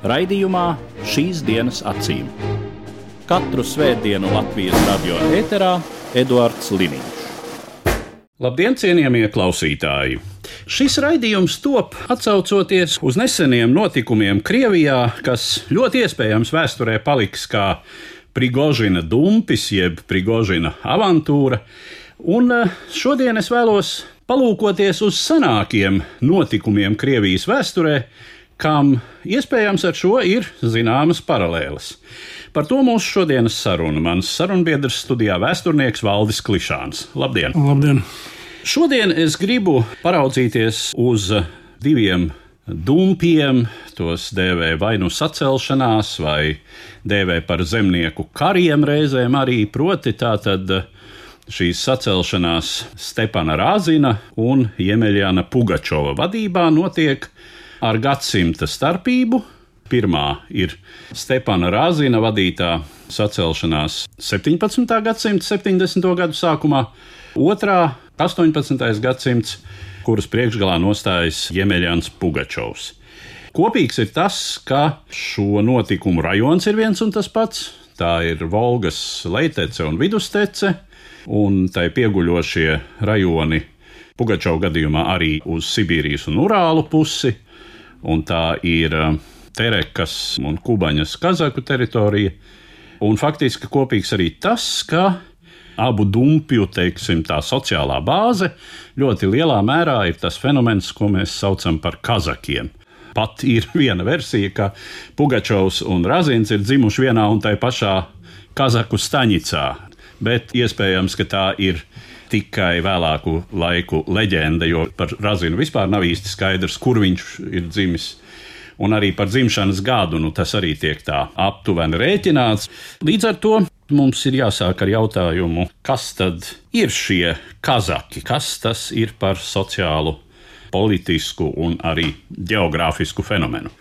Raidījumā šīs dienas acīm. Katru svētdienu Latvijas radio eterā Eduards Liniņš. Labdien, cienījamie klausītāji! Šis raidījums top atcaucoties uz neseniem notikumiem Krievijā, kas ļoti iespējams vēsturē paliks kā Prigožina dumpis, jeb Prigožina avantūra. Un eh, šodien es vēlos palūkoties uz senākiem notikumiem Krievijas vēsturē, kam iespējams ar šo ir zināmas paralēles. Par to mūsu šodienas saruna. Mans sarunbiedrs studijā vēsturnieks Valdis Klišāns. Labdien! Labdien! Šodien es gribu paraudzīties uz diviem dumpiem, tos dēvē vai nu sacelšanās, vai dēvē par zemnieku kariem reizēm arī, proti tātad šīs sacelšanās Stepana Rāzina un Jemeļāna Pugačova vadībā notiek ar gadsimta starpību. Pirmā ir Stepana Rāzina vadītā sacelšanās 17. gadsimta 70. gadu sākumā, otrā 18. gadsimts, kuras priekšgalā nostājas Jemeļāns Pugačovs. Kopīgs ir tas, ka šo notikumu rajons ir viens un tas pats. Tā ir Volgas leitece un vidustece, un tai pieguļošie rajoni Pugačova gadījumā arī uz Sibīrijas un Urālu pusi, un tā ir eh, Terekas un Kubaņas Kazaku teritorija. Un faktiski kopīgs arī tas, ka abu dumpju teiksim, sociālā bāze ļoti lielā mērā ir tas fenomens, ko mēs saucam par kazakiem. Pat ir viena versija, ka Pugačovs un Razins ir dzimuši vienā un tajā pašā Kazaku staņicā, bet iespējams, ka tā ir tikai vēlāku laiku leģenda, jo par Razinu vispār nav īsti skaidrs, kur viņš ir dzimis. Un arī par dzimšanas gadu nu, tas arī tiek tā aptuveni rēķināts. Līdz ar to mums ir jāsāk ar jautājumu, kas tad ir šie kazaki, kas tas ir par sociālu, politisku un arī geogrāfisku fenomenu.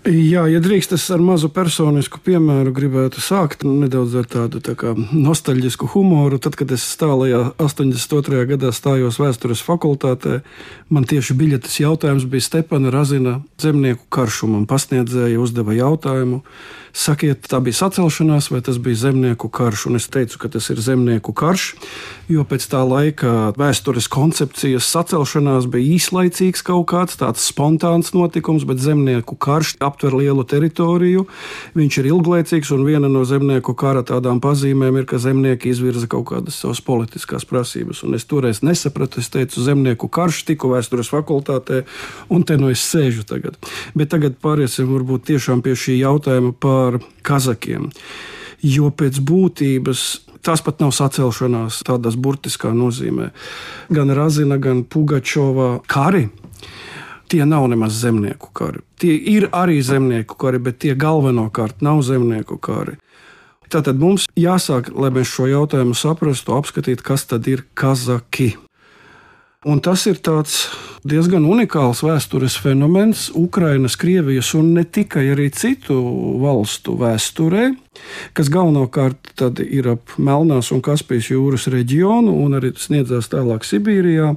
Jā, ja drīkst, es ar mazu personisku piemēru gribētu sākt nedaudz ar tādu tā kā, nostalģisku humoru. Tad, kad es tālajā 82. gadā stājos vēstures fakultātē, man tieši biļetes jautājums bija Stepana Razina zemnieku karšumam. Pasniedzēja uzdeva jautājumu, sakiet, tā bija sacelšanās vai tas bija zemnieku karš? Un es teicu, ka tas ir zemnieku karš, jo pēc tā laika vēstures koncepcijas sacelšanās bija īslaicīgs kaut kāds tāds spontāns notikums, bet zemnieku karš aptver lielu teritoriju. Viņš ir ilglaicīgs, un viena no zemnieku kara tādām pazīmēm ir, ka zemnieki izvirza kaut kādas savas politiskās prasības. Un es toreiz nesapratu, es teicu, zemnieku karš, tiku vēstures fakultātē, un te nu es sēžu tagad. Bet tagad pāriesim varbūt tiešām pie šī jautājuma par kazakiem. Jo pēc būtības Tas pat nav sacelšanās tādās burtiskā nozīmē. Gan Razina, gan Pugačova kari tie nav nemaz zemnieku kari. Tie ir arī zemnieku kari, bet tie galvenokārt nav zemnieku kari. Tātad mums jāsāk, lai mēs šo jautājumu saprastu, apskatīt, kas tad ir kazaki. Un tas ir diezgan unikāls vēstures fenomens Ukrainas, Krievijas un ne tikai arī citu valstu vēsturē, kas galvenokārt ir ap Melnās un Kaspijas jūras reģionu un arī sniedzās tālāk Sibīrijā.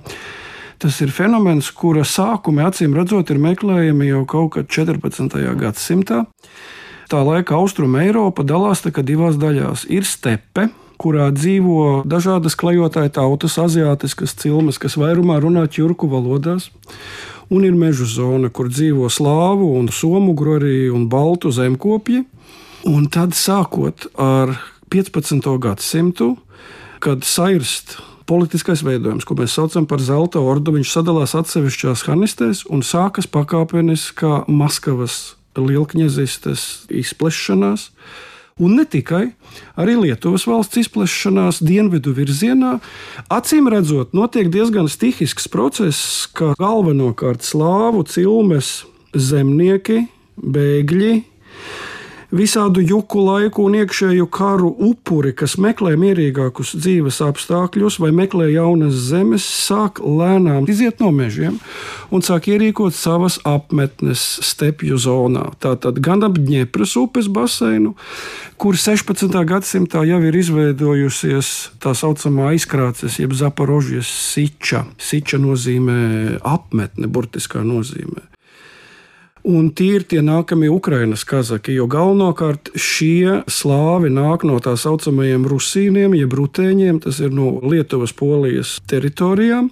Tas ir fenomens, kura sākumi acīm redzot ir meklējami jau kaut kad 14. gadsimtā. Tā laika austrumu Eiropa dalās divās daļās. Ir stepe, kurā dzīvo dažādas klejotāju tautas, azijātiskas cilmes, kas vairumā runā ķurku valodās. Un ir meža zona, kur dzīvo slāvu un somu grori un baltu zemkopji. Un tad sākot ar 15. gadsimtu, kad sairst politiskais veidojums, ko mēs saucam par zelta ordu, viņš sadalās atsevišķās hanistēs un sākas pakāpeniskā Maskavas lielkņazistes izplešanās. Un ne tikai, arī Lietuvas valsts izplešanās dienvidu virzienā, acīm redzot, notiek diezgan stihisks process, ka galvenokārt slāvu cilmes zemnieki bēgļi, visādu juku laiku un iekšēju karu upuri, kas meklē mierīgākus dzīves apstākļus vai meklē jaunas zemes, sāk lēnām iziet no mežiem un sāk ierīkot savas apmetnes stepju zonā. Tātad gan ap Dņepras upes baseinu, kur 16. gadsimtā jau ir izveidojusies tā saucamā aizkrāces, jeb zaporožijas siča. Siča nozīmē apmetne, burtiskā nozīmē. Un tie ir tie nākamie Ukraiņas kazaki, jo galvenokārt šie slāvi nāk no tā saucamajiem rusīniem, jeb rutēņiem, tas ir no Lietuvas, Polijas teritorijām.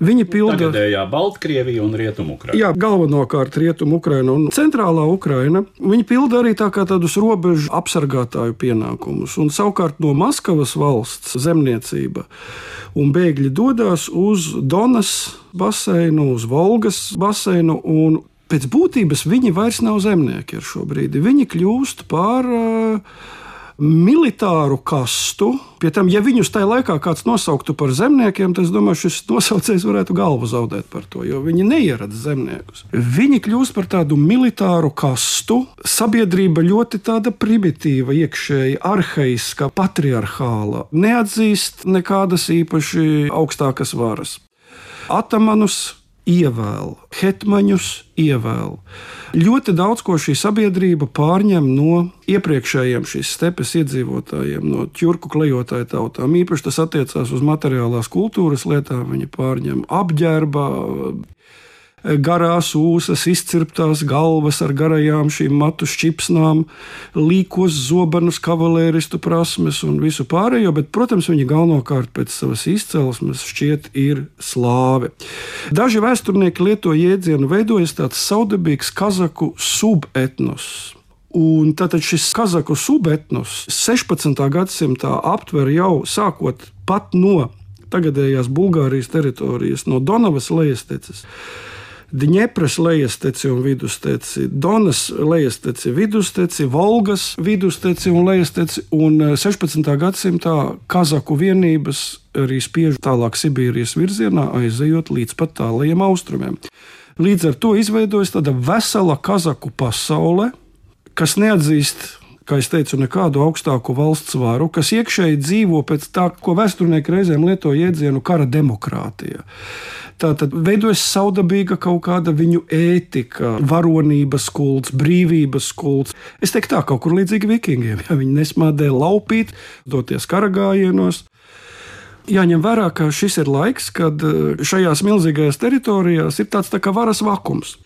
Viņi pilda Tagadējā Baltkrievija un Rietumukraina. Jā, galvenokārt Rietumu Ukraina un Centrālā Ukraina. Viņi pilda arī tā kā tādus robežu apsargātāju pienākumus. Un savukārt no Maskavas valsts zemniecība un bēgļi dodas uz Donas baseinu, uz Volgas baseinu un pēc būtības viņi vairs nav zemnieki ar šo brīdi. Viņi kļūst par uh, militāru kastu. Pie tam, ja viņus tajā laikā kāds nosauktu par zemniekiem, tad es domāju, šis nosaucējs varētu galvu zaudēt par to, jo viņi neieradz zemniekus. Viņi kļūst par tādu militāru kastu. Sabiedrība ļoti tāda primitīva, iekšēji arhaiska, patriarchāla, neatzīst nekādas īpaši augstākas varas. Atamanus ievēl, hetmaņus ievēl. Ļoti daudz ko šī sabiedrība pārņem no iepriekšējiem šīs stepes iedzīvotājiem, no ķurku klejotāju tautām. Īpaši tas attiecās uz materiālās kultūras lietām. Viņi pārņem apģērba, garās ūsas, izcirptās galvas ar garajām šīm matu šķipsnām, līkos zobenus, kavalēristu prasmes un visu pārējo, bet, protams, viņi galvenokārt pēc savas izcelsmes šķiet ir slāvi. Daži vēsturnieki lieto jēdzienu veidojas tāds saudabīgs kazaku subetnos. Un tātad šis kazaku subetnos 16. gadsimtā aptver jau sākot pat no tagadējās Bulgārijas teritorijas, no Donavas lejasteces Dņepras lejasteci un vidusteci, Donas lejasteci, vidusteci, Volgas vidusteci un lejasteci, un 16. Eh, gadsimtā Kazaku vienības arī spiež tālāk Sibīrijas virzienā, aizejot līdz pat tālajiem austrumiem. Līdz ar to izveidojas tāda vesela kazaku pasaule, kas neatzīst kā jau teicu, nekādu augstāku valsts varu, kas iekšēji dzīvo pēc tā, ko vēsturnieki reizēm lieto jēdzienu kara demokrātija. Tā tad veidojas saudabīga kaut kāda viņu ētika, varonības kults, brīvības kults. Es teiktu, tā kaut kur līdzīgi vikingiem. Ja viņi nesmādē laupīt, doties karagājienos. Jāņem vērā, ka šis ir laiks, kad eh, šajās milzīgajās teritorijās ir tāds tā kā varas vakums.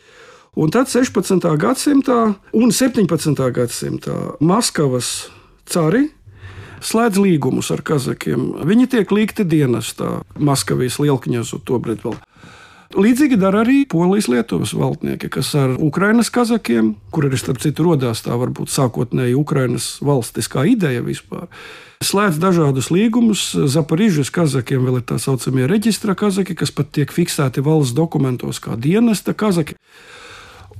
Un tad 16. gadsimtā un 17. gadsimtā Maskavas cari slēdz līgumus ar kazakiem. Viņi tiek likti dienestā Maskavijas lielkņazu tobrīd vēl. Līdzīgi dara arī Polijas Lietuvas valdnieki, kas ar Ukraiņas kazakiem, kur arī starp citu radās tā varbūt sākotnēji Ukraiņas valstiskā ideja vispār, slēdz dažādus līgumus. Zaparīžas kazakiem vēl ir tā saucamie reģistra kazaki, kas pat tiek fiksēti valsts dokumentos kā dienesta kazaki.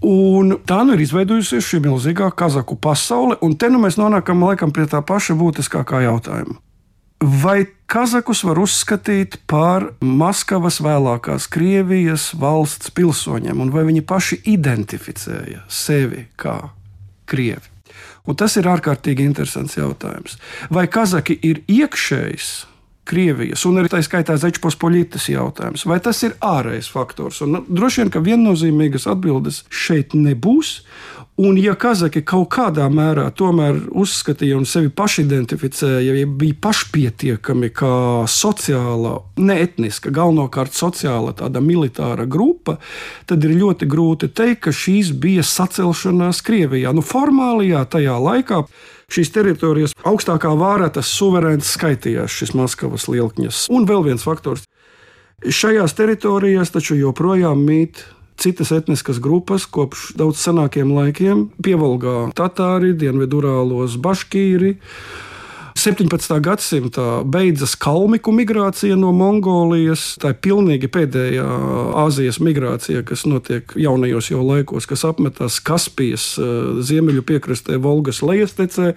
Un tā nu ir izveidojusies šī milzīgā kazaku pasaule, un te nu mēs nonākam laikam pie tā paša būtiskākā jautājuma. Vai kazakus var uzskatīt par Maskavas vēlākās Krievijas valsts pilsoņiem, un vai viņi paši identificēja sevi kā krievi? Un tas ir ārkārtīgi interesants jautājums. Vai kazaki ir iekšējs Krievijas un arī tā skaitā Zečpospoļitas jautājums. Vai tas ir ārējais faktors? Un, nu, droši vien, ka viennozīmīgas atbildes šeit nebūs. Un, ja kazaki kaut kādā mērā tomēr uzskatīja un sevi pašidentificēja, ja bija pašpietiekami kā sociāla, ne etniska, galvenokārt sociāla, tāda militāra grupa, tad ir ļoti grūti teikt, ka šīs bija sacelšanās Krievijā. Nu, formālajā tajā laikā šīs teritorijas augstākā vārā tas suverēns skaitījās šis Maskavas lielkņas. Un vēl viens faktors. Šajās teritorijās taču joprojām mīt citas etniskas grupas kopš daudz senākiem laikiem. Pievalgā Tatāri, Dienvidurālos Baškīri. 17. gadsimtā beidzas kalmiku migrācija no Mongolijas. Tā ir pilnīgi pēdējā Āzijas migrācija, kas notiek jaunajos jau laikos, kas apmetās Kaspijas eh, ziemeļu piekrastē, Volgas lejastecē.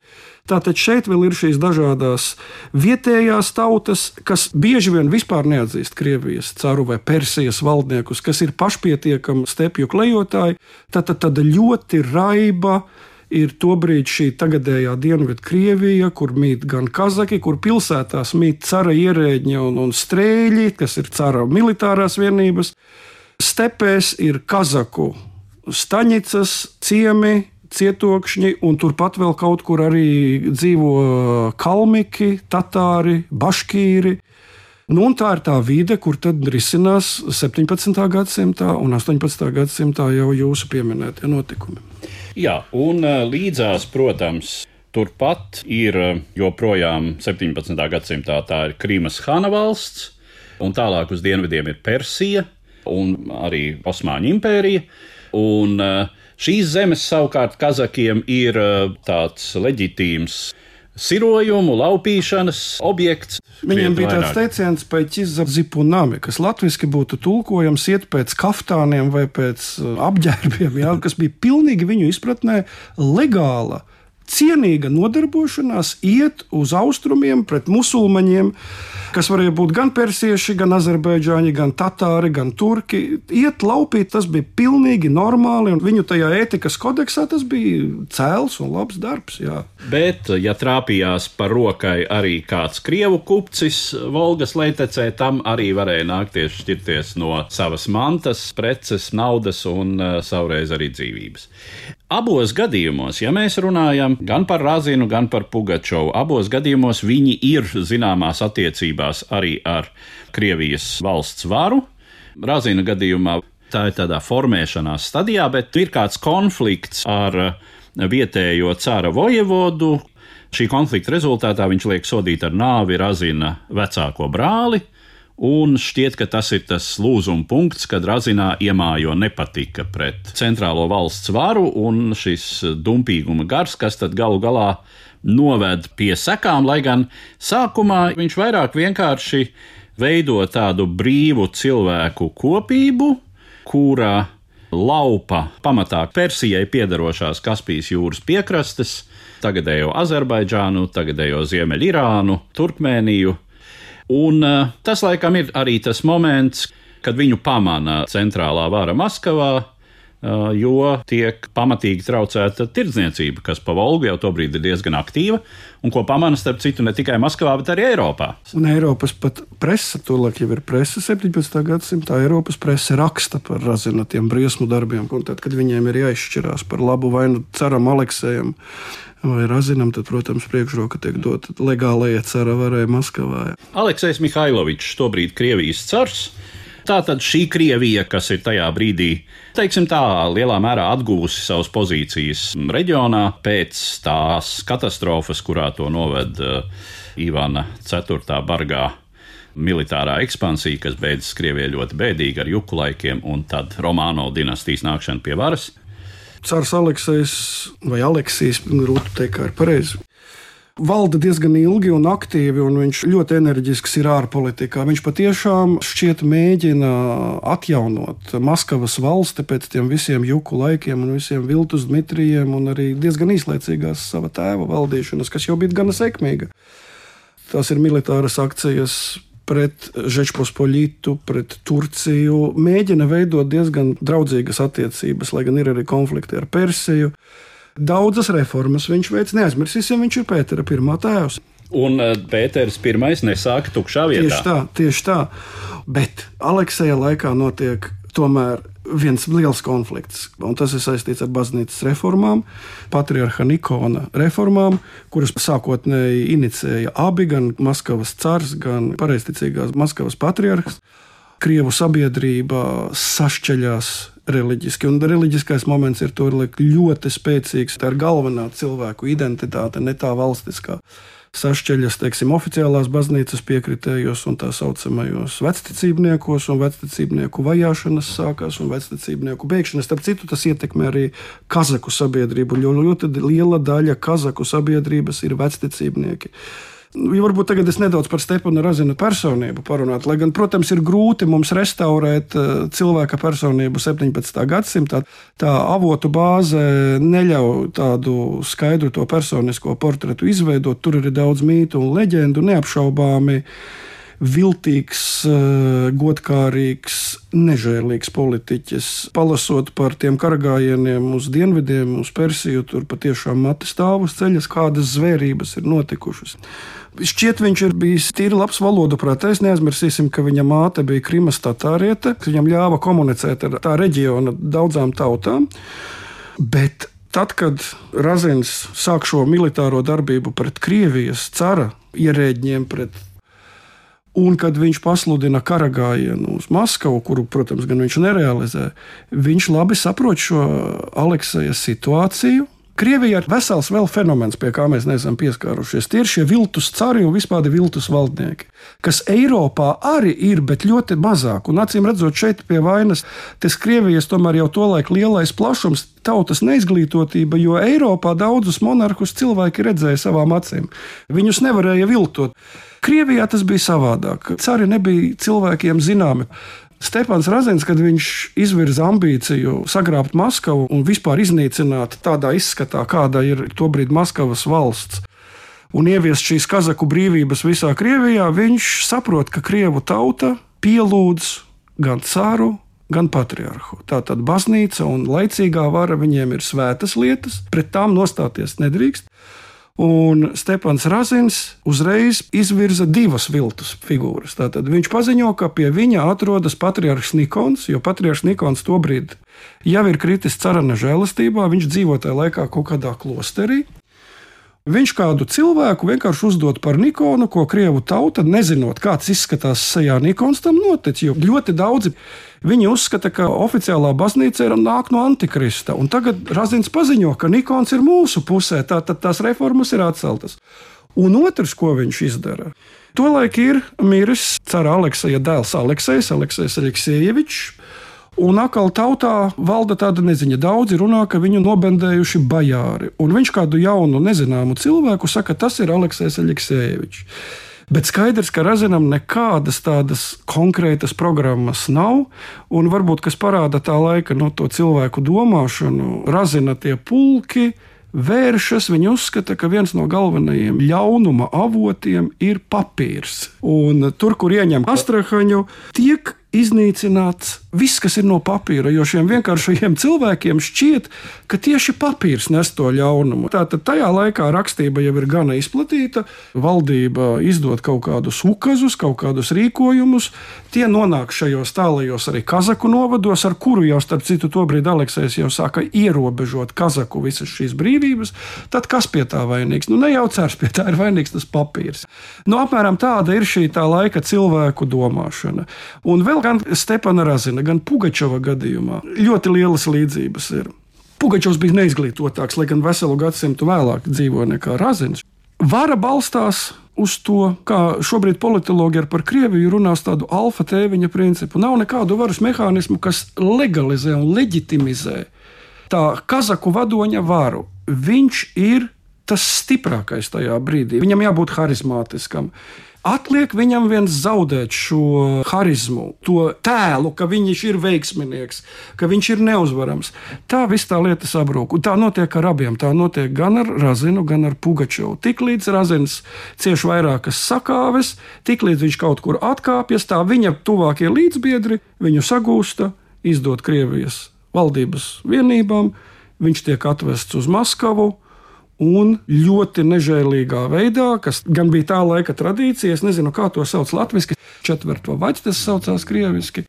Tātad šeit vēl ir šīs dažādas vietējās tautas, kas bieži vien vispār neatzīst Krievijas caru vai Persijas valdniekus, kas ir pašpietiekami stepju klejotāji. Tātad tāda ļoti raiba ir tobrīd šī tagadējā Dienvidkrievija, kur mīt gan kazaki, kur pilsētās mīt cara ierēģi un, un strēļi, kas ir cara militārās vienības. Stepēs ir kazaku staņicas, ciemi, cietokšņi, un turpat vēl kaut kur arī dzīvo kalmiki, tatāri, baškīri. Nu, tā ir tā vide, kur tad risinās 17. gadsimtā un 18. gadsimtā jau jūsu pieminētie notikumi. Jā, un eh, līdzās, protams, turpat ir eh, joprojām 17. gadsimtā tā ir Krīmas Hana valsts, un tālāk uz dienvidiem ir Persija un arī Osmaņu impērija. Un eh, šīs zemes savukārt Kazakiem ir tāds leģitīms sirojumu, laupīšanas objekts. Viņiem bija tāds teiciens, pēc izzipunami, kas latviešu būtu tulkojams iet pēc kaftāniem vai pēc uh, apģērbiem, jā, kas bija pilnīgi viņu izpratnē legāla cienīga nodarbošanās iet uz austrumiem pret musulmaņiem, kas varēja būt gan persieši, gan azerbaidžāņi, gan tatāri, gan turki. Iet laupīt, tas bija pilnīgi normāli, un viņu tajā ētikas kodeksā tas bija cēls un labs darbs. Jā. Bet, ja trāpījās par rokai arī kāds krievu kupcis Volgas leitecē, tam arī varēja nākties šķirties no savas mantas, preces, naudas un uh, savreiz arī dzīvības. Abos gadījumos, ja mēs runājam gan par Razinu, gan par Pugačovu, abos gadījumos viņi ir zināmās attiecībās arī ar Krievijas valsts varu. Razina gadījumā tā ir tādā formēšanās stadijā, bet ir kāds konflikts ar vietējo cara vojevodu. Šī konflikta rezultātā viņš liek sodīt ar nāvi Razina vecāko brāli, Un šķiet, ka tas ir tas lūzuma punkts, kad Razinā iemājo nepatika pret centrālo valsts varu un šis dumpīguma gars, kas tad galu galā noved pie sekām, lai gan sākumā viņš vairāk vienkārši veido tādu brīvu cilvēku kopību, kura laupa pamatā Persijai piedarošās Kaspijas jūras piekrastes, tagadējo Azerbaidžānu, tagadējo Ziemeļirānu, Turkmēniju Un uh, tas laikam ir arī tas moments, kad viņu pamana centrālā vara Maskavā, jo tiek pamatīgi traucēta tirdzniecība, kas pa Volgu jau tobrīd ir diezgan aktīva, un ko pamana starp citu ne tikai Maskavā, bet arī Eiropā. Un Eiropas pat presa, tolaik jau ir presa 17. gadsimtā, Eiropas presa raksta par razina tiem briesmu darbiem, un tad, kad viņiem ir jāizšķirās par labu vai nu ceram Aleksējam vai Razinam, tad, protams, priekšroka tiek dota legālajai cara varai Maskavā. Aleksējs Mihailovičs, tobrīd Krievijas cars. Tātad šī Krievija, kas ir tajā brīdī, teiksim tā, lielā mērā atgūsi savas pozīcijas reģionā pēc tās katastrofas, kurā to noved uh, Ivana IV. bargā militārā ekspansija, kas beidzas Krievijai ļoti bēdīgi ar juku laikiem, un tad Romāno dinastijas nākšana pie varas. Cārs Aleksējs vai Aleksijas, grūti pateikt, kā ir pareizi. Valda diezgan ilgi un aktīvi, un viņš ļoti enerģisks ir ārpolitikā. Viņš patiešām šķiet mēģina atjaunot Maskavas valsti pēc tiem visiem juku laikiem un visiem viltus Dmitrijiem, un arī diezgan īslaicīgās sava tēva valdīšanas, kas jau bija gana sekmīga. Tās ir militāras akcijas pret Žečpospoļītu, pret Turciju, mēģina veidot diezgan draudzīgas attiecības, lai gan ir arī konflikti ar Persiju. Daudzas reformas viņš veids, neaizmirsīsim, viņš ir Pētera pirmā tēvs. Un eh, Pēters I nesāka tukšā vietā. Tieši tā, tieši tā. Bet Alekseja laikā notiek tomēr viens liels konflikts, un tas ir saistīts ar baznīcas reformām, patriarcha Nikona reformām, kuras sākotnēji inicēja abi, gan Maskavas cars, gan pareizticīgās Maskavas patriarhs. Krievu sabiedrība sašķeļās reliģiski, un reliģiskais moments ir ļoti spēcīgs. Tā ir galvenā cilvēku identitāte, ne tā valstiskā sašķeļas teiksim, oficiālās baznīcas piekritējos un tā saucamajos vecticībniekos, un vecticībnieku vajāšanas sākās un vecticībnieku beigšanas. Starp citu, tas ietekmē arī kazaku sabiedrību, jo ļoti liela daļa kazaku sabiedrības ir vecticībnieki. Ja varbūt tagad es nedaudz par Stepanu Razina personību parunātu, lai gan, protams, ir grūti mums restaurēt eh, cilvēka personību 17. gadsimtā. Tā avotu bāze neļauj tādu skaidru to personisko portretu izveidot. Tur ir daudz mītu un leģendu, neapšaubāmi viltīgs, eh, godkārīgs, nežēlīgs politiķis. Palasot par tiem karagājieniem uz dienvidiem, uz Persiju, tur patiešām mati stāv uz ceļas, kādas zvērības ir notikušas. Šķiet, viņš ir bijis tīri labs valodu prātais. Neaizmirsīsim, ka viņa māte bija Krimas tatāriete, kas viņam ļāva komunicēt ar tā reģiona daudzām tautām. Bet tad, kad Razins sāk šo militāro darbību pret Krievijas cara ierēģiem, pret Un kad viņš pasludina kara gājienu uz Maskavu, kuru, protams, gan viņš nerealizē, viņš labi saprot šo Alekseja situāciju Krievijā ir vesels vēl fenomens, pie kā mēs neesam pieskārušies. Tie ir šie viltus cari un vispār viltus valdnieki, kas Eiropā arī ir, bet ļoti mazāk. Un acīm redzot, šeit pie vainas tas Krievijas tomēr jau tolaik lielais plašums, tautas neizglītotība, jo Eiropā daudzus monarhus cilvēki redzēja savām acīm. Viņus nevarēja viltot. Krievijā tas bija savādāk. Cari nebija cilvēkiem zināmi. Stepans Razins, kad viņš izvirza ambīciju sagrābt Maskavu un vispār iznīcināt tādā izskatā, kāda ir tobrīd Maskavas valsts, un ieviest šīs kazaku brīvības visā Krievijā, viņš saprot, ka Krievu tauta pielūdz gan cāru, gan patriarhu. Tātad baznīca un laicīgā vara viņiem ir svētas lietas, pret tām nostāties nedrīkst. Un Stepans Razins uzreiz izvirza divas viltus figūras. Tātad viņš paziņo, ka pie viņa atrodas patriarchs Nikons, jo patriarchs Nikons tobrīd jau ir kritis carana žēlastībā. Viņš dzīvo tajā laikā kaut kādā klosterī. Viņš kādu cilvēku vienkārši uzdod par Nikonu, ko krievu tauta, nezinot, kāds izskatās sejā Nikons, tam notic. Jo ļoti daudzi viņi uzskata, ka oficiālā baznīca ir nāk no antikrista. Un tagad Razins paziņo, ka Nikons ir mūsu pusē, tātad tās reformas ir atceltas. Un otrs, ko viņš izdara, tolaik ir miris cara Alekseja dēls Aleksejs, Aleksejs Aleksējevičs. Un atkal tautā valda tāda neziņa. Daudzi runā, ka viņu nobendējuši bajāri. Un viņš kādu jaunu, nezināmu cilvēku saka, tas ir Aleksis Aleksējevičs. Bet skaidrs, ka Razinam nekādas tādas konkrētas programmas nav. Un varbūt kas parāda tā laika no to cilvēku domāšanu, Razina tie pulki. Vēršas, viņi uzskata, ka viens no galvenajiem ļaunuma avotiem ir papīrs. Un tur, kur ieņem astrahaņu, tiek iznīcināts viss, kas ir no papīra. Jo šiem vienkāršajiem cilvēkiem šķiet, ka tieši papīrs nes to ļaunumu. Tātad tajā laikā rakstība jau ir gana izplatīta. Valdība izdod kaut kādus ukazus, kaut kādus rīkojumus. Tie nonāk šajos tālajos arī kazaku novados, ar kuru jau starp citu tobrīd Aleksis jau sāka ierobežot kazaku visas šīs brīvības. Tad kas pie tā vainīgs? Nu, ne jau cērs pie tā ir vainīgs tas papīrs. Nu, apmēram tāda ir šī tā laika cilvēku domāšana. Un vēl gan Stepana Razina, gan Pugačova gadījumā ļoti lielas līdzības ir. Pugačovs bija neizglītotāks, lai gan veselu gadsimtu vēlāk dzīvoja nekā Razins. Vara balstās uz to, kā šobrīd politologi ar par Krieviju runās tādu alfa tēviņa principu. Nav nekādu varas mehānismu, kas legalizē un leģitimizē tā kazaku vadoņa varu. Viņš ir tas stiprākais tajā brīdī. Viņam jābūt harizmātiskam. Atliek viņam viens zaudēt šo harizmu, to tēlu, ka viņš ir veiksminieks, ka viņš ir neuzvarams. Tā viss tā lieta sabrūk. Un tā notiek ar abiem. Tā notiek gan ar Razinu, gan ar Pugačovu. Tiklīdz Razins cieš vairākas sakāves, tiklīdz viņš kaut kur atkāpjas, tā viņa tuvākie līdzbiedri viņu sagūsta, izdod Krievijas valdības vienībām, viņš tiek atvests uz Maskavu un ļoti nežēlīgā veidā, kas gan bija tā laika tradīcija, es nezinu, kā to sauc latviešu, četverto vaļu tas saucās krieviski.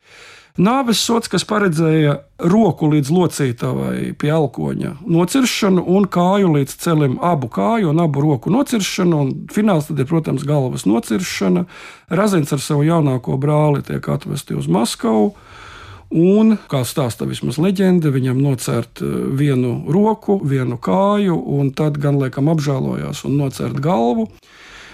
Nāves sots, kas paredzēja roku līdz locītavai pie alkoņa nociršanu un kāju līdz celim, abu kāju un abu roku nociršanu, un fināls tad ir, protams, galvas nociršana. Razins ar savu jaunāko brāli tiek atvesti uz Maskavu. Un, kā stāsta vismaz leģenda, viņam nocērt eh, vienu roku, vienu kāju, un tad gan laikam apžēlojās un nocērt galvu.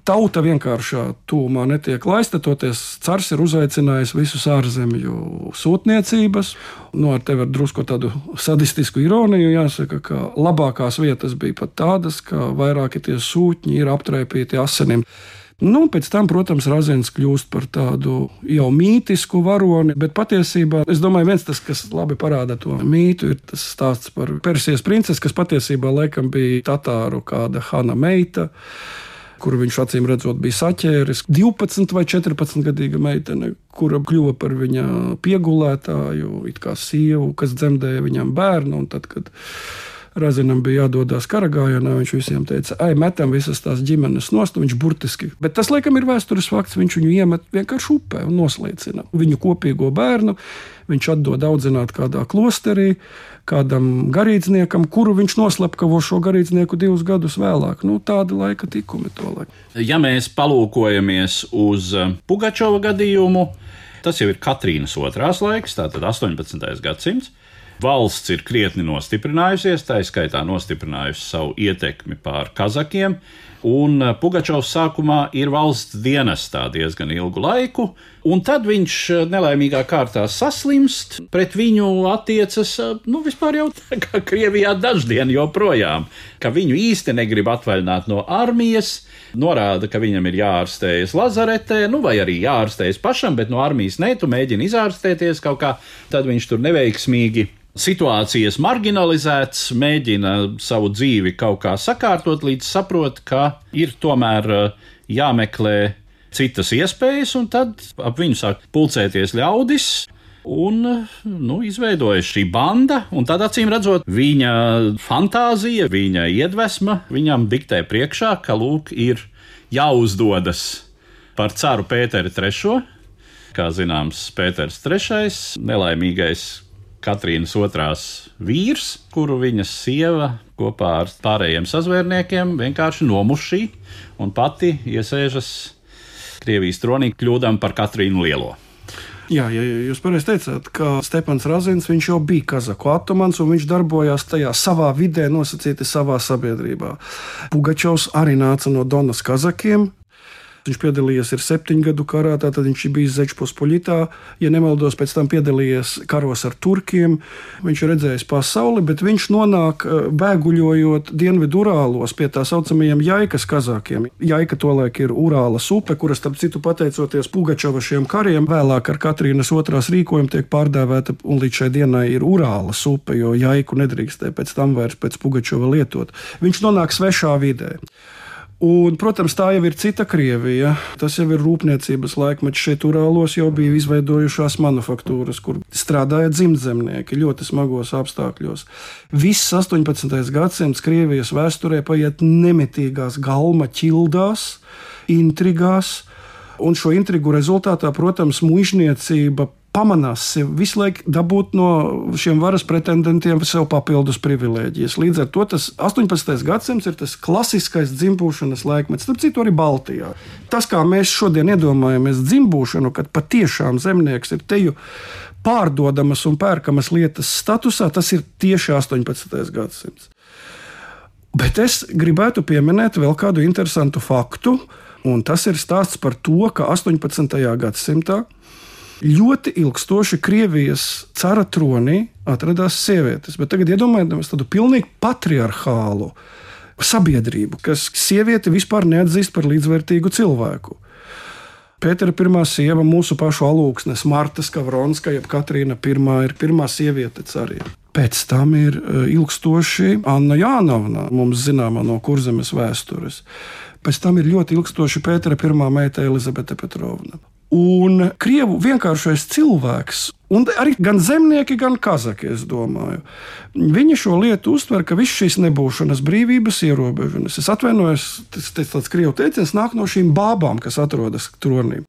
Tauta vienkāršā tūmā netiek laista, toties cars ir uzaicinājis visus ārzemju sūtniecības. Nu, ar tevi ar drusku tādu sadistisku ironiju jāsaka, ka labākās vietas bija pat tādas, ka vairāki tie sūtņi ir aptraipīti asinīm. Nu, pēc tam, protams, Razins kļūst par tādu jau mītisku varoni, bet patiesībā es domāju, viens tas, kas labi parāda to mītu, ir tas stāsts par Persijas princesi, kas patiesībā laikam bija Tatāru kāda Hana meita kuru viņš acīm redzot bija saķēris. 12 vai 14 gadīga meitene, kura kļuva par viņa piegulētāju, it kā sievu, kas dzemdēja viņam bērnu. Tad, kad Razinam bija jādodas karagājienā. Viņš visiem teica, ai, metam visas tās ģimenes nost. Viņš burtiski, bet tas laikam ir vēstures fakts. Viņš viņu iemet vienkārši upē un noslīcina viņu kopīgo bērnu. Viņš atdod audzināt kādā klosterī, kādam garīdzniekam, kuru viņš noslepkavo šo garīdznieku divus gadus vēlāk. Nu, tāda laika tikumi to laiku. Ja mēs palūkojamies uz Pugačova gadījumu, tas jau ir Katrīnas otrās laiks, tātad 18. gadsimts. Valsts ir krietni nostiprinājusies, tā izskaitā nostiprinājusi savu ietekmi pār kazakiem, un eh, Pugačovs sākumā ir valsts dienestā diezgan ilgu laiku, un tad viņš eh, nelaimīgā kārtā saslimst, pret viņu attiecas, eh, nu, vispār jau tā kā Krievijā daždien joprojām, ka viņu īsti negrib atvaļināt no armijas, norāda, ka viņam ir jāārstējas lazaretē, nu, vai arī jāārstējas pašam, bet no armijas nē, tu mēģini izārstēties kaut kā, tad viņš tur neveiksmīgi situācijas marginalizēts, mēģina savu dzīvi kaut kā sakārtot, līdz saprot, ka ir tomēr eh, jāmeklē citas iespējas, un tad ap viņu sāk pulcēties ļaudis. Un nu, izveidojas šī banda, un tad acīm redzot, viņa fantāzija, viņa iedvesma viņam diktē priekšā, ka lūk, ir jāuzdodas par caru Pēteri III. Kā zināms, Pēters III, nelaimīgais Katrīnas otrās vīrs, kuru viņas sieva kopā ar pārējiem sazvērniekiem vienkārši nomušī un pati iesēžas Krievijas tronī, kļūdam par Katrīnu Lielo. Jā, ja jūs pareizi teicāt, ka Stepans Razins jau bija kazaku atomans un viņš darbojās tajā savā vidē, nosacīti savā sabiedrībā. Pugačovs arī nāca no Donas kazakiem, Viņš piedalījies ir septiņu gadu karā, tad viņš bija Zečpospoļitā. Ja nemaldos, pēc tam piedalījies karos ar turkiem. Viņš ir redzējis pasauli, bet viņš nonāk eh, bēguļojot Dienvidu Urālos pie tā saucamajiem jaikas kazākiem. Jaika tolaik ir Urālas upe, kuras, starp citu, pateicoties Pugačova šiem kariem, vēlāk ar Katrīnas otrās rīkojumu tiek pārdēvēta un līdz šai dienai ir Urālas upe, jo jaiku nedrīkstēja pēc tam vairs pēc Pugačova lietot. Viņš nonāk svešā vidē. Un, protams, tā jau ir cita Krievija. Tas jau ir rūpniecības laikmets. Šeit Urālos jau bija izveidojušās manufaktūras, kur strādāja dzimtzemnieki ļoti smagos apstākļos. Viss 18. gadsimts Krievijas vēsturē paiet nemitīgās galma ķildās, intrigās. Un šo intrigu rezultātā, protams, muizniecība pamanās sev visu laiku dabūt no šiem varas pretendentiem sev papildus privilēģijas. Līdz ar to tas 18. gadsimts ir tas klasiskais dzimbūšanas laikmets, starp citu, arī Baltijā. Tas, kā mēs šodien iedomājamies dzimbūšanu, kad patiešām zemnieks ir teju pārdodamas un pērkamas lietas statusā, tas ir tieši 18. gadsimts. Bet es gribētu pieminēt vēl kādu interesantu faktu, un tas ir stāsts par to, ka 18. gadsimtā ļoti ilgstoši Krievijas cara tronī atradās sievietes. Bet tagad iedomājieties tādu pilnīgi patriarchālu sabiedrību, kas sievieti vispār neatzīst par līdzvērtīgu cilvēku. Pētera pirmā sieva, mūsu pašu alūksnes, Marta Skavronska, jeb Katrīna I, ir pirmā sieviete carī. Pēc tam ir e, ilgstoši Anna Jānavna, mums zināma no kurzemes vēstures. Pēc tam ir ļoti ilgstoši Pētera pirmā meita Elizabete Petrovna. Un krievu vienkāršais cilvēks, un arī gan zemnieki, gan kazaki, es domāju, viņi šo lietu uztver, ka visas šīs nebūšanas, brīvības ierobežošanas, es atvainojos, tas, tas tāds krievu teiciens nāk no šīm bābām, kas atrodas tronī.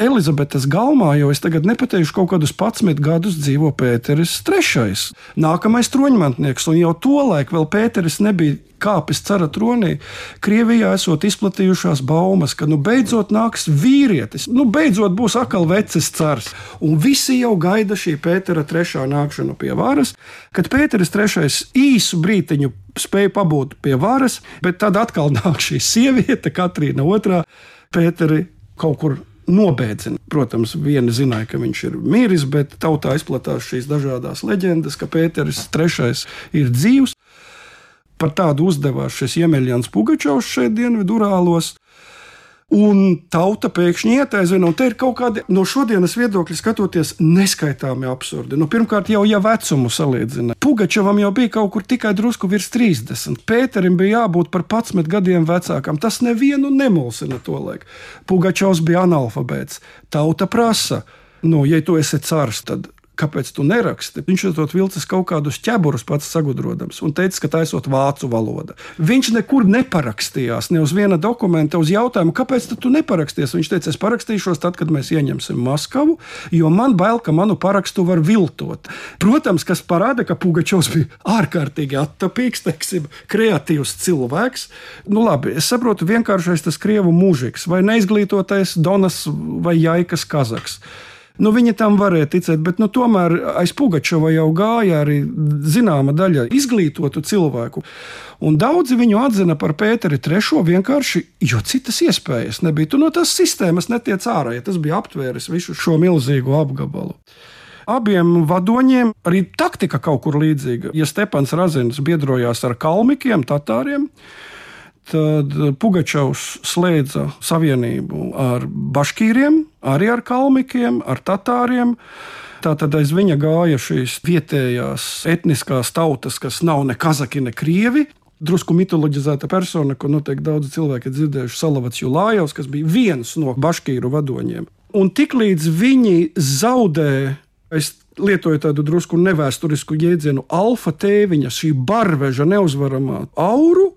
Elizabetes galmā jau es tagad nepateikšu, kaut kādus 11 gadus dzīvo Pēteris III. Nākamais troņmantnieks, un jau tolaik vēl Pēteris nebija kāpis cara tronī. Krievijā esot izplatījušās baumas, ka nu beidzot nāks vīrietis, nu beidzot būs atkal vecs cars. Un visi jau gaida šī Pētera III nākšanu pie varas, kad Pēteris III īsu brītiņu spēja pabūt pie varas, bet tad atkal nāk šī sieviete, Katrīna II. Pēteri kaut kur nobēdzina. Protams, viena zināja, ka viņš ir miris, bet tautā izplatās šīs dažādas leģendas, ka Pēteris III ir dzīvs. Par tādu uzdevās šis Iemeļjans Pugačovs šeit Dienvidurālos. Un tauta pēkšņi ietaizina, un te ir kaut kādi no šodienas viedokļa skatoties neskaitāmi absurdi. Nu, pirmkārt, jau ja vecumu salīdzina. Pugačevam jau bija kaut kur tikai drusku virs 30. Pēterim bija jābūt par 11 gadiem vecākam. Tas nevienu nemulsina to laiku. Pugačovs bija analfabēts. Tauta prasa, nu, ja tu esi cārs, tad Kāpēc tu neraksti? Viņš to vilcis kaut kādus ķeburus pats sagudrodams un teica, ka taisot vācu valoda. Viņš nekur neparakstījās, ne uz viena dokumenta, uz jautājumu, kāpēc tu neparakstījies. Viņš teica, es parakstīšos tad, kad mēs ieņemsim Maskavu, jo man bail, ka manu parakstu var viltot. Protams, kas parāda, ka Pugačovs bija ārkārtīgi attapīgs, teiksim, kreatīvs cilvēks. Nu, labi, es saprotu, vienkāršais tas krievu mūžiks vai neizglītotais Donas vai Jaikas Kazaks. Nu, viņi tam varēja ticēt, bet nu, tomēr aiz Pugačova jau gāja arī zināma daļa izglītotu cilvēku. Un daudzi viņu atzina par Pēteri III vienkārši, jo citas iespējas nebija. Tu no tās sistēmas netiec ārā, ja tas bija aptvēris visu šo milzīgo apgabalu. Abiem vadoņiem arī taktika kaut kur līdzīga. Ja Stepans Razins biedrojās ar kalmikiem, tatāriem, tad Pugačovs slēdza savienību ar baškīriem, arī ar kalmikiem, ar tatāriem. Tātad aiz viņa gāja šīs vietējās etniskās tautas, kas nav ne kazaki, ne krievi. Drusku mitoloģizēta persona, ko noteikti daudzi cilvēki ir dzirdējuši, Salavats Julājovs, kas bija viens no baškīru vadoņiem. Un tiklīdz viņi zaudē, es lietoju tādu drusku nevēsturisku jēdzienu, alfa tēviņa, šī barveža neuzvaramā auru,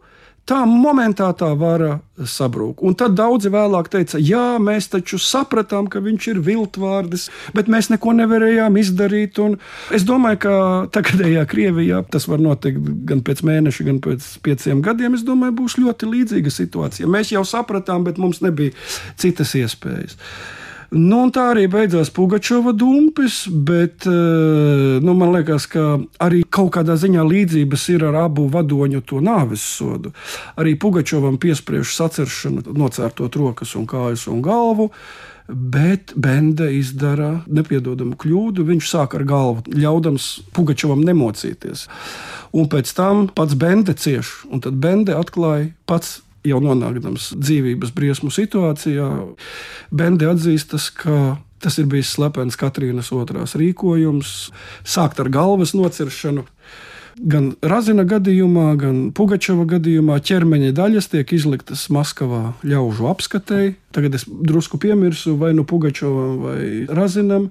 tā momentā tā vara sabrūk. Un tad daudzi vēlāk teica, jā, mēs taču sapratām, ka viņš ir viltvārdis, bet mēs neko nevarējām izdarīt. Un es domāju, ka tagadējā Krievijā tas var notikt gan pēc mēneša, gan pēc pieciem gadiem. Es domāju, būs ļoti līdzīga situācija. Mēs jau sapratām, bet mums nebija citas iespējas. Nu, tā arī beidzās Pugačova dumpis, bet eh, nu, man liekas, ka arī kaut kādā ziņā līdzības ir ar abu vadoņu to nāves sodu. Arī Pugačovam piespriež saceršanu, nocērtot rokas un kājas un galvu. Bet Bende izdara nepiedodamu kļūdu. Viņš sāk ar galvu, ļaudams Pugačovam nemocīties. Un pēc tam pats Bende cieš, un tad Bende atklāja pats jau nonākdams dzīvības briesmu situācijā, Bende atzīstas, ka tas ir bijis slepens Katrīnas otrās rīkojums, sākt ar galvas nociršanu. Gan Razina gadījumā, gan Pugačeva gadījumā ķermeņa daļas tiek izliktas Maskavā ļaužu apskatēji. Tagad es drusku piemirsu vai nu Pugačevam vai Razinam.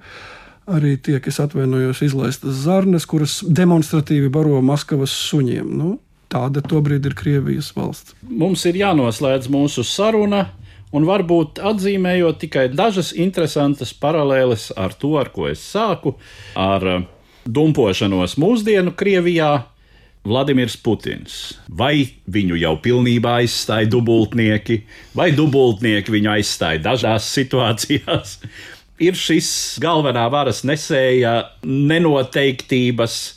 Arī tiek, es atvainojos, izlaistas zarnas, kuras demonstratīvi baro Maskavas suņiem. Nu, Tāda tobrīd ir Krievijas valsts. Mums ir jānoslēdz mūsu saruna, un varbūt atzīmējot tikai dažas interesantas paralēles ar to, ar ko es sāku, ar eh, dumpošanos mūsdienu Krievijā. Vladimirs Putins. Vai viņu jau pilnībā aizstāja dubultnieki, vai dubultnieki viņu aizstāja dažās situācijās? Ir šis galvenā varas nesēja nenoteiktības,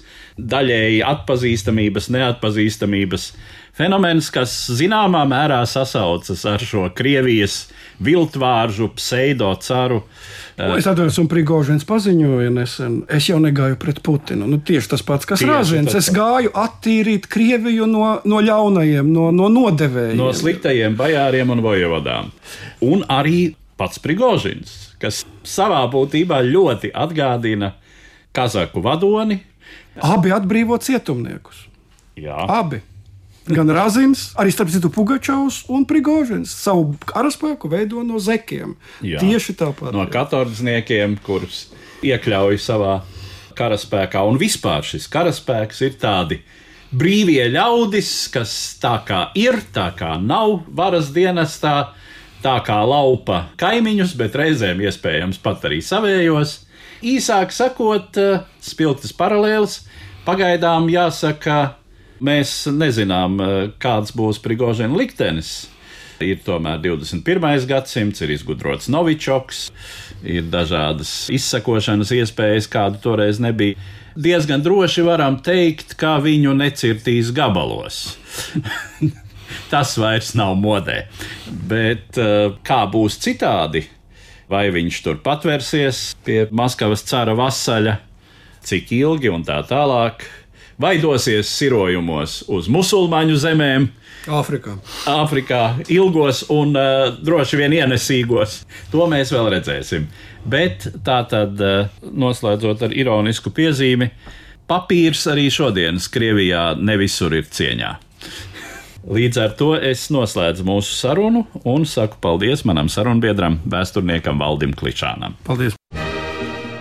daļēji atpazīstamības, neatpazīstamības fenomens, kas zināmā mērā sasaucas ar šo Krievijas viltvāržu, pseido-caru. Es atceros, un Prigožins paziņoja nesen, es jau negāju pret Putinu. Nu, tieši tas pats, kas Rāzins. Es gāju attīrīt Krieviju no, no ļaunajiem, no, no nodevējiem. No sliktajiem bajāriem un vojvodām. Un arī pats Prigožins, kas savā būtībā ļoti atgādina Kazaku vadoni, Abi atbrīvo cietumniekus. Jā. Abi. Gan Razins, arī starp citu Pugačovs un Prigožins savu karaspēku veido no zekiem. Jā. Tieši tāpat. No katordzniekiem, kurus iekļauj savā karaspēkā. Un vispār šis karaspēks ir tādi brīvie ļaudis, kas tā kā ir, tā kā nav varas dienestā, tā kā laupa kaimiņus, bet reizēm iespējams pat arī savējos. Īsāk sakot, spilgtas paralēles Pagaidām jāsaka, mēs nezinām, eh, kāds būs Prigožina liktenis. Ir tomēr 21. gadsimts, ir izgudrots Novičoks, ir dažādas izsakošanas iespējas, kādu toreiz nebija. Diezgan droši varam teikt, ka viņu necirtīs gabalos. Tas vairs nav modē. Bet eh, kā būs citādi? Vai viņš tur patvērsies pie Maskavas cara vasaļa, cik ilgi un tā tālāk. vai dosies sirojumos uz musulmaņu zemēm, Āfrikā. Āfrikā, ilgos un uh, droši vien ienesīgos. To mēs vēl redzēsim. Bet tā tad, uh, noslēdzot ar ironisku piezīmi, papīrs arī šodienas Krievijā ne visur ir cieņā. Līdz ar to es noslēdzu mūsu sarunu un saku paldies manam sarunbiedram, vēsturniekam Valdim Kličānam. Paldies!